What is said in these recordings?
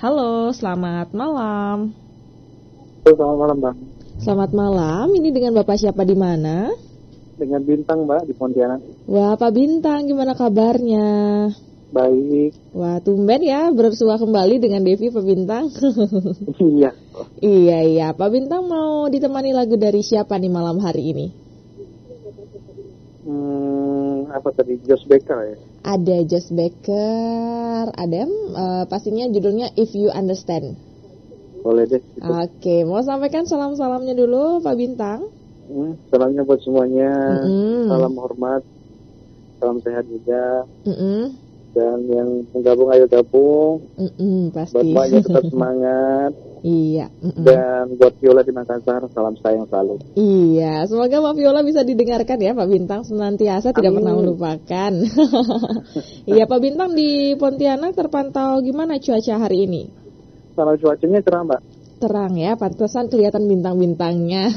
Halo, selamat malam. Selamat malam, Bang. Selamat malam. Ini dengan Bapak siapa di mana? Dengan Bintang, Mbak, di Pontianak. Wah, Pak Bintang, gimana kabarnya? Baik. Wah, tumben ya bersua kembali dengan Devi Pak Bintang. iya. iya, iya. Pak Bintang mau ditemani lagu dari siapa nih malam hari ini? Hmm, apa tadi? Josh Becker ya? Ada Josh Becker, ada uh, pastinya judulnya If You Understand. Boleh deh. Gitu. Oke, mau sampaikan salam-salamnya dulu Pak Bintang? Hmm, salamnya buat semuanya. Mm-hmm. Salam hormat. Salam sehat juga. Mm-hmm. Dan yang menggabung ayo gabung. Mm-hmm, pasti. Buat semuanya tetap semangat. iya. Mm-hmm. Dan buat Viola di Makassar, salam sayang selalu. Iya, semoga Pak Viola bisa didengarkan ya Pak Bintang senantiasa Amin. tidak pernah melupakan. iya Pak Bintang di Pontianak terpantau gimana cuaca hari ini? Kalau cuacanya cerah Mbak terang ya, pantesan kelihatan bintang-bintangnya.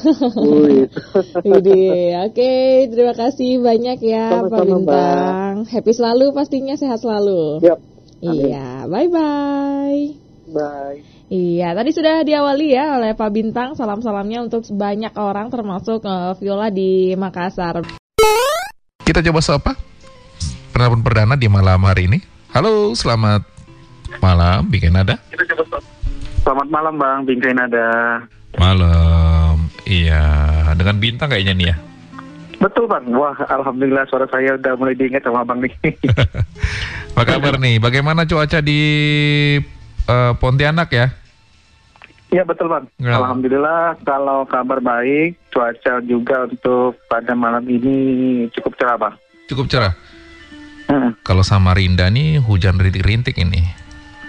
Jadi, oke, terima kasih banyak ya Sama-sama, Pak Bintang. Mbak. Happy selalu pastinya sehat selalu. Yep. Iya, bye-bye. Bye. Iya, tadi sudah diawali ya oleh Pak Bintang salam-salamnya untuk banyak orang termasuk uh, Viola di Makassar. Kita coba sapa penelpon perdana di malam hari ini. Halo, selamat malam, bikin ada. Kita coba sapa. Selamat malam Bang, Bingkai Nada. Malam, iya. Dengan bintang kayaknya nih ya. Betul Bang, wah Alhamdulillah suara saya udah mulai diingat sama Bang nih. Apa kabar nih, bagaimana cuaca di uh, Pontianak ya? Iya betul Bang, ya. Alhamdulillah kalau kabar baik, cuaca juga untuk pada malam ini cukup cerah Bang. Cukup cerah? Hmm. Kalau Samarinda nih hujan rintik-rintik ini.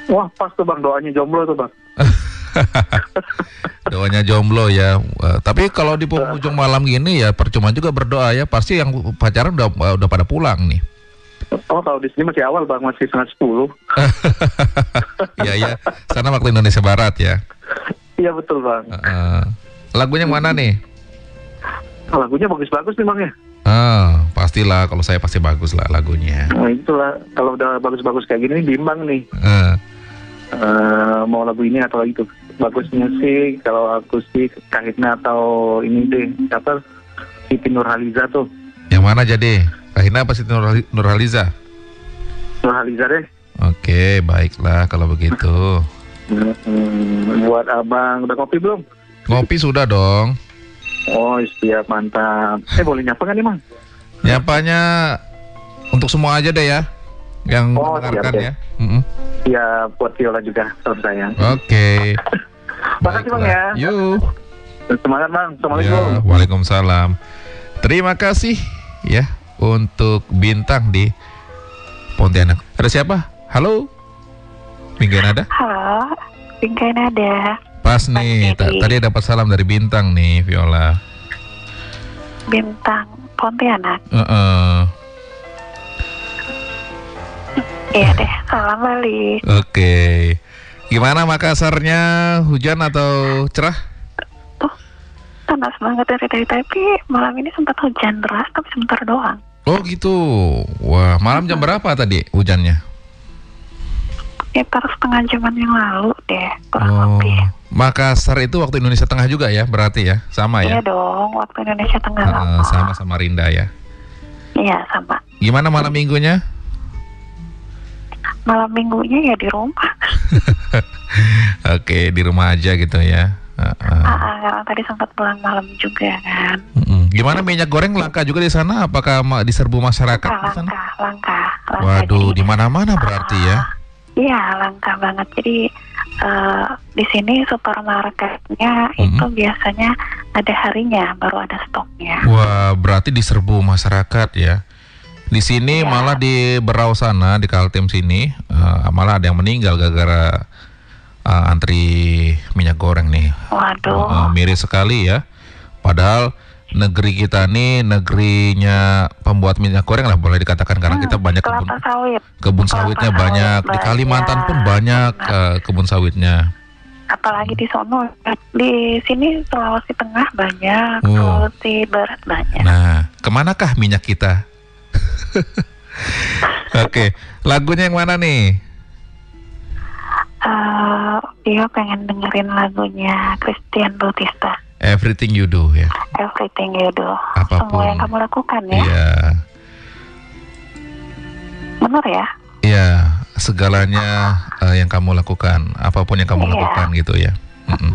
Wah pas tuh bang doanya jomblo tuh bang. Doanya jomblo ya. Uh, tapi kalau di penghujung malam gini ya percuma juga berdoa ya. Pasti yang pacaran udah udah pada pulang nih. Oh kalau di sini masih awal bang masih setengah sepuluh. Iya ya. Sana waktu Indonesia Barat ya. Iya betul bang. Uh, uh. Lagunya mana nih? Lagunya bagus-bagus nih bang ya. Ah, pastilah kalau saya pasti bagus lah lagunya. Nah, itulah kalau udah bagus-bagus kayak gini bimbang nih. Uh. Uh, mau lagu ini atau lagu itu. Bagusnya sih kalau aku sih Kahitna atau ini deh apa Siti Nurhaliza tuh. Yang mana jadi? Kahitna apa Siti Nurhaliza? Nurhaliza deh. Oke baiklah kalau begitu. Hmm, buat abang udah kopi belum? Ngopi sudah dong. Oh siap mantap. Eh boleh nyapa kan nih mang? Nyapanya untuk semua aja deh ya yang oh, mendengarkan ya. Mm -hmm. Ya buat Viola juga, salam sayang. Oke. Okay. Makasih bang ya. Yuk. Semangat bang. Assalamualaikum. Ya, Waalaikumsalam. Terima kasih ya untuk bintang di Pontianak. Ada siapa? Halo. Bingkai Nada? Halo. Bingkai Nada. Pas nih, tadi dapat salam dari bintang nih, Viola. Bintang Pontianak. Uh -uh. Iya deh, salam balik. Oke. Gimana Makassarnya? Hujan atau cerah? Oh, panas banget dari tadi tapi malam ini sempat hujan deras tapi sebentar doang. Oh gitu. Wah, malam jam berapa tadi hujannya? Sekitar setengah jaman yang lalu deh, kurang oh. lebih. Makassar itu waktu Indonesia Tengah juga ya, berarti ya? Sama ya? Iya dong, waktu Indonesia Tengah. Uh, sama sama Rinda ya? Iya, sama. Gimana malam minggunya? Malam minggunya ya di rumah. Oke, di rumah aja gitu ya. Uh, uh. Uh, karena tadi sempat pulang malam juga kan. Uh. Gimana minyak goreng langka juga di sana? Apakah diserbu masyarakat langka, di sana? Langka, langka. langka Waduh, di mana-mana berarti uh, ya? Iya, langka banget. Jadi uh, di sini supermarketnya -huh. itu biasanya ada harinya baru ada stoknya. Wah, berarti diserbu masyarakat ya? Di sini ya. malah di Berau sana di Kaltim sini uh, malah ada yang meninggal gara-gara uh, antri minyak goreng nih. Waduh. Uh, miris sekali ya. Padahal negeri kita nih negerinya pembuat minyak goreng lah boleh dikatakan karena hmm, kita banyak kebun sawit. kebun sawitnya sawit banyak. banyak di Kalimantan pun banyak uh, kebun sawitnya apalagi di sono di sini Sulawesi Tengah banyak oh. Sulawesi Barat banyak nah ke manakah minyak kita Oke, okay. lagunya yang mana nih? Uh, Dia pengen dengerin lagunya Christian Bautista. Everything you do ya. Everything you do. Apa pun. Semua yang kamu lakukan ya. Iya. Benar ya? Iya, segalanya uh, yang kamu lakukan, apa pun yang kamu iya. lakukan gitu ya. Mm -mm.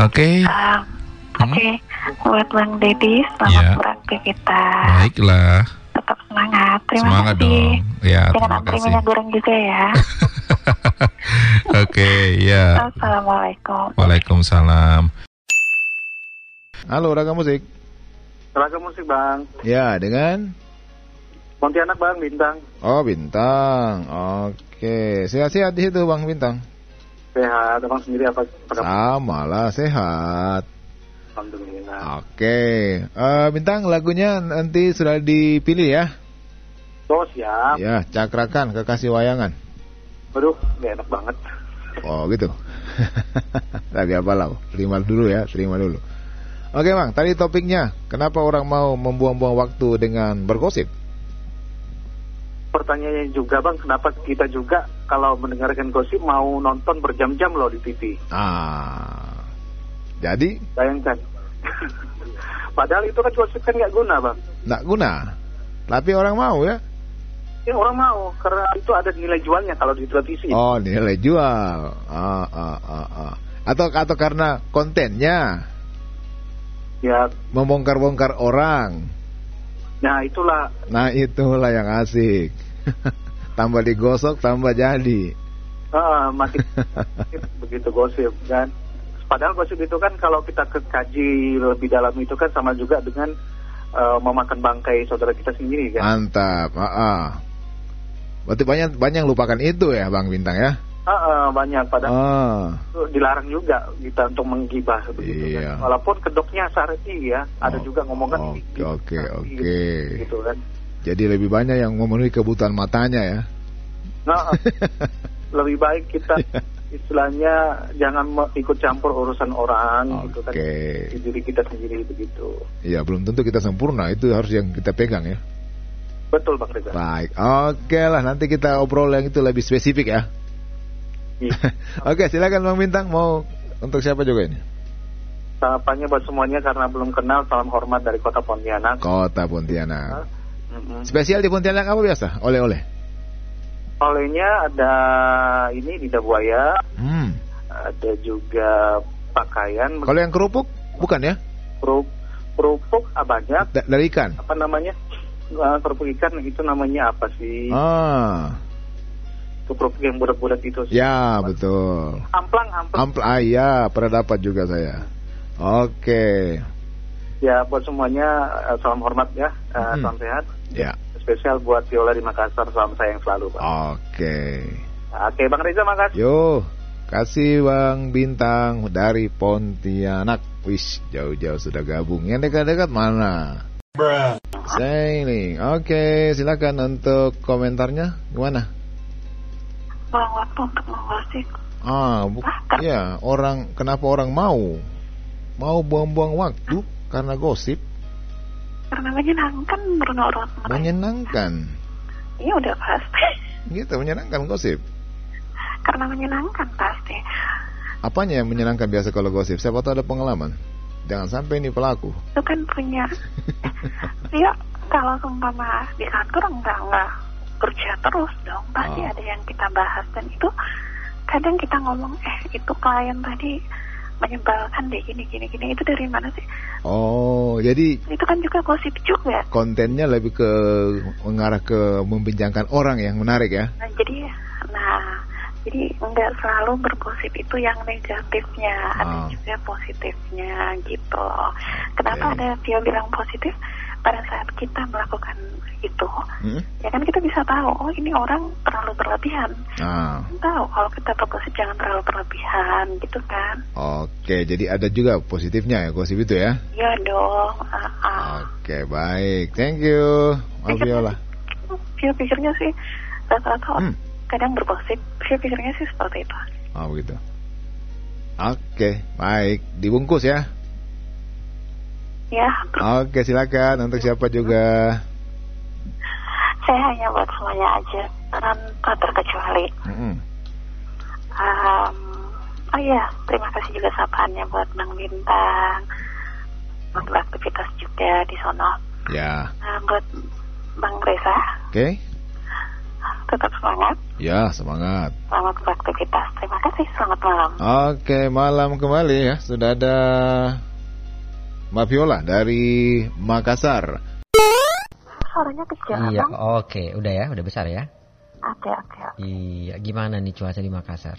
Oke. Okay. Um, Oke, okay. hmm? buat Bang Deddy, selamat yeah. beraktivitas. Baiklah. Tetap semangat. Terima semangat kasih. dong. Ya, Jangan terima kasih. minyak goreng juga ya. Oke, okay, ya. Assalamualaikum. Waalaikumsalam. Halo, Raga Musik. Raga Musik, Bang. Ya, dengan? Pontianak, Bang, Bintang. Oh, Bintang. Oke, sehat-sehat di situ, Bang Bintang. Sehat, Abang sendiri apa? apa Sama lah, sehat. Alhamdulillah. Oke, uh, Bintang lagunya nanti sudah dipilih ya? Oh siap. Ya, cakrakan kekasih wayangan. Aduh, gak enak banget. Oh gitu. Lagi apa lah? Terima dulu ya, terima dulu. Oke bang, tadi topiknya, kenapa orang mau membuang-buang waktu dengan bergosip? Pertanyaannya juga bang, kenapa kita juga kalau mendengarkan gosip mau nonton berjam-jam loh di TV? Ah, jadi? Bayangkan. Padahal itu kan gosip kan nggak guna bang. Nggak guna. Tapi orang mau ya? Ya orang mau karena itu ada nilai jualnya kalau di televisi. Oh nilai jual. Ah, ah, ah, ah. Atau atau karena kontennya? Ya. Membongkar-bongkar orang. Nah itulah. Nah itulah yang asik. tambah digosok tambah jadi. Ah, makin begitu gosip kan. Padahal gosip itu kan kalau kita kaji lebih dalam itu kan sama juga dengan uh, memakan bangkai saudara kita sendiri kan. Mantap. Uh -uh. Berarti banyak banyak lupakan itu ya Bang Bintang ya? Uh, uh, banyak padahal uh. dilarang juga kita untuk menggibah begitu kan. iya. kan. Walaupun kedoknya syar'i ya, ada oh. juga ngomongan Oke oke oke. Gitu kan. Jadi lebih banyak yang memenuhi kebutuhan matanya ya. Nah, lebih baik kita istilahnya jangan ikut campur urusan orang okay. gitu kan di diri kita sendiri begitu. Iya, belum tentu kita sempurna, itu harus yang kita pegang ya. Betul Bang Reza. Baik, oke okay lah nanti kita obrol yang itu lebih spesifik ya. Iya. oke, okay, silakan Bang Bintang mau untuk siapa juga ini? Sapanya buat semuanya karena belum kenal salam hormat dari Kota Pontianak. Kota Pontianak. Mm -hmm. Spesial di Pontianak apa biasa? Oleh-oleh. Olehnya ada ini lidah buaya, hmm. ada juga pakaian. Kalau yang kerupuk bukan ya? Kerup, kerupuk ah, banyak. Da dari ikan? Apa namanya? Uh, kerupuk ikan itu namanya apa sih? Ah. kerupuk yang bulat-bulat itu. Sih. Ya betul. Amplang, amplang. Amplang, ah ya pernah dapat juga saya. Oke. Okay. Ya buat semuanya uh, salam hormat ya, uh, hmm. salam sehat. Ya spesial buat Viola di Makassar salam sayang selalu Pak. Oke. Oke Bang Reza makasih. Yo, kasih Bang Bintang dari Pontianak. Wis jauh-jauh sudah gabung. Yang dekat-dekat mana? Bruh. Sailing. Oke, silakan untuk komentarnya gimana? Buang waktu untuk. Ah, bu ya orang kenapa orang mau mau buang-buang waktu karena gosip? Karena menyenangkan menurut mereka. Menyenangkan. Iya udah pasti. Gitu menyenangkan gosip. Karena menyenangkan pasti. Apanya yang menyenangkan biasa kalau gosip? Siapa tahu ada pengalaman. Jangan sampai ini pelaku. Itu kan punya. ya kalau seumpama di kantor enggak enggak kerja terus dong. Pasti oh. ada yang kita bahas dan itu kadang kita ngomong eh itu klien tadi menyebalkan deh gini gini gini itu dari mana sih? Oh jadi itu kan juga gosip juga. Kontennya lebih ke mengarah ke membincangkan orang yang menarik ya? Nah jadi nah jadi nggak selalu bergosip itu yang negatifnya, oh. ada juga positifnya gitu. Kenapa okay. ada dia bilang positif? Pada saat kita melakukan itu, hmm? ya kan kita bisa tahu, oh ini orang terlalu berlebihan. Ah. Tahu kalau kita bergosip jangan terlalu berlebihan, gitu kan? Oke, jadi ada juga positifnya ya gosip itu ya? Iya dong. Uh -uh. Oke, baik, thank you, Mas Viola. Vio pikirnya sih rata-rata hmm. kadang bergosip, Vio pikirnya sih seperti itu. Oh begitu. Oke, baik, dibungkus ya. Ya. Oke, silakan. Untuk siapa juga? Saya hanya buat semuanya aja, tanpa terkecuali. Mm -hmm. Um, oh iya, terima kasih juga sapaannya buat Bang Bintang. Buat aktivitas juga di sono. Ya. Uh, buat Bang Reza. Oke. Okay. Tetap semangat. Ya, semangat. Selamat beraktivitas. Terima kasih. Selamat malam. Oke, malam kembali ya. Sudah ada Mbak Viola dari Makassar. Suaranya kecil, Iya, oke. Okay. Udah ya, udah besar ya. Oke, oke. Iya, gimana nih cuaca di Makassar?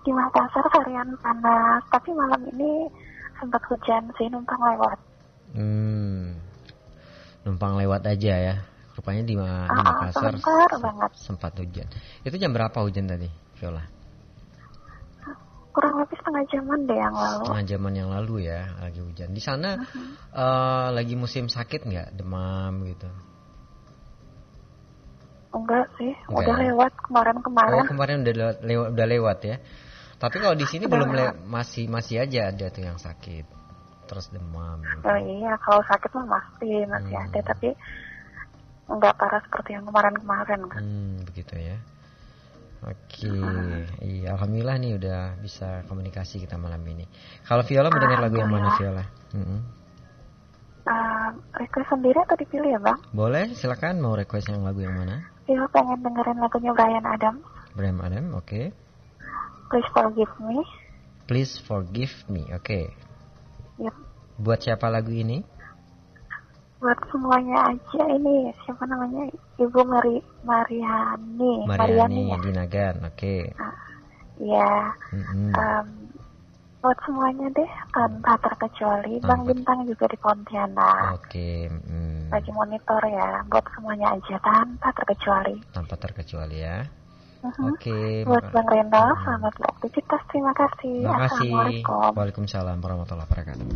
Di Makassar varian panas, tapi malam ini sempat hujan sih numpang lewat. Hmm, numpang lewat aja ya. Rupanya di, Ma di Ah, Makassar sebentar banget. sempat hujan. Itu jam berapa hujan tadi, Viola? Kurang lebih setengah jaman deh yang lalu. Setengah jaman yang lalu ya, lagi hujan. Di sana Uh-huh. eh, lagi musim sakit nggak, demam gitu? Enggak sih, Enggak udah ya? lewat kemarin-kemarin. Oh kemarin udah lewat, lewat- udah lewat ya. Tapi kalau di sini Udah belum le- masih masih aja ada tuh yang sakit, terus demam. gitu. Oh iya, kalau sakit mah pasti masih Hmm. ada, tapi enggak parah seperti yang kemarin-kemarin kan. Hmm, begitu ya. Oke, iya, alhamdulillah nih udah bisa komunikasi kita malam ini. Kalau Viola mau dengar lagu yang mana Viola? Eh, request sendiri atau dipilih ya bang? Boleh, silakan mau request yang lagu yang mana? Iya pengen dengerin lagunya Brian Adams. Bram Adam, oke. Please forgive me. Please forgive me, oke. Yep. Buat siapa lagu ini? Buat semuanya aja ini siapa namanya Ibu Mari Mariani. Mariani ya. Dinagan, oke. Iya. Mm-mm. Em, buat semuanya deh tanpa terkecuali Bang Tanpa- Bintang juga di Pontianak. Oke, mm, Lagi monitor ya. Buat semuanya aja tanpa terkecuali. tanpa terkecuali ya. Mhm. Oke, Buat maka- Bang Rendo, selamat beraktivitas. Terima kasih. Terima kasih. Assalamualaikum. Waalaikumsalam warahmatullahi wabarakatuh.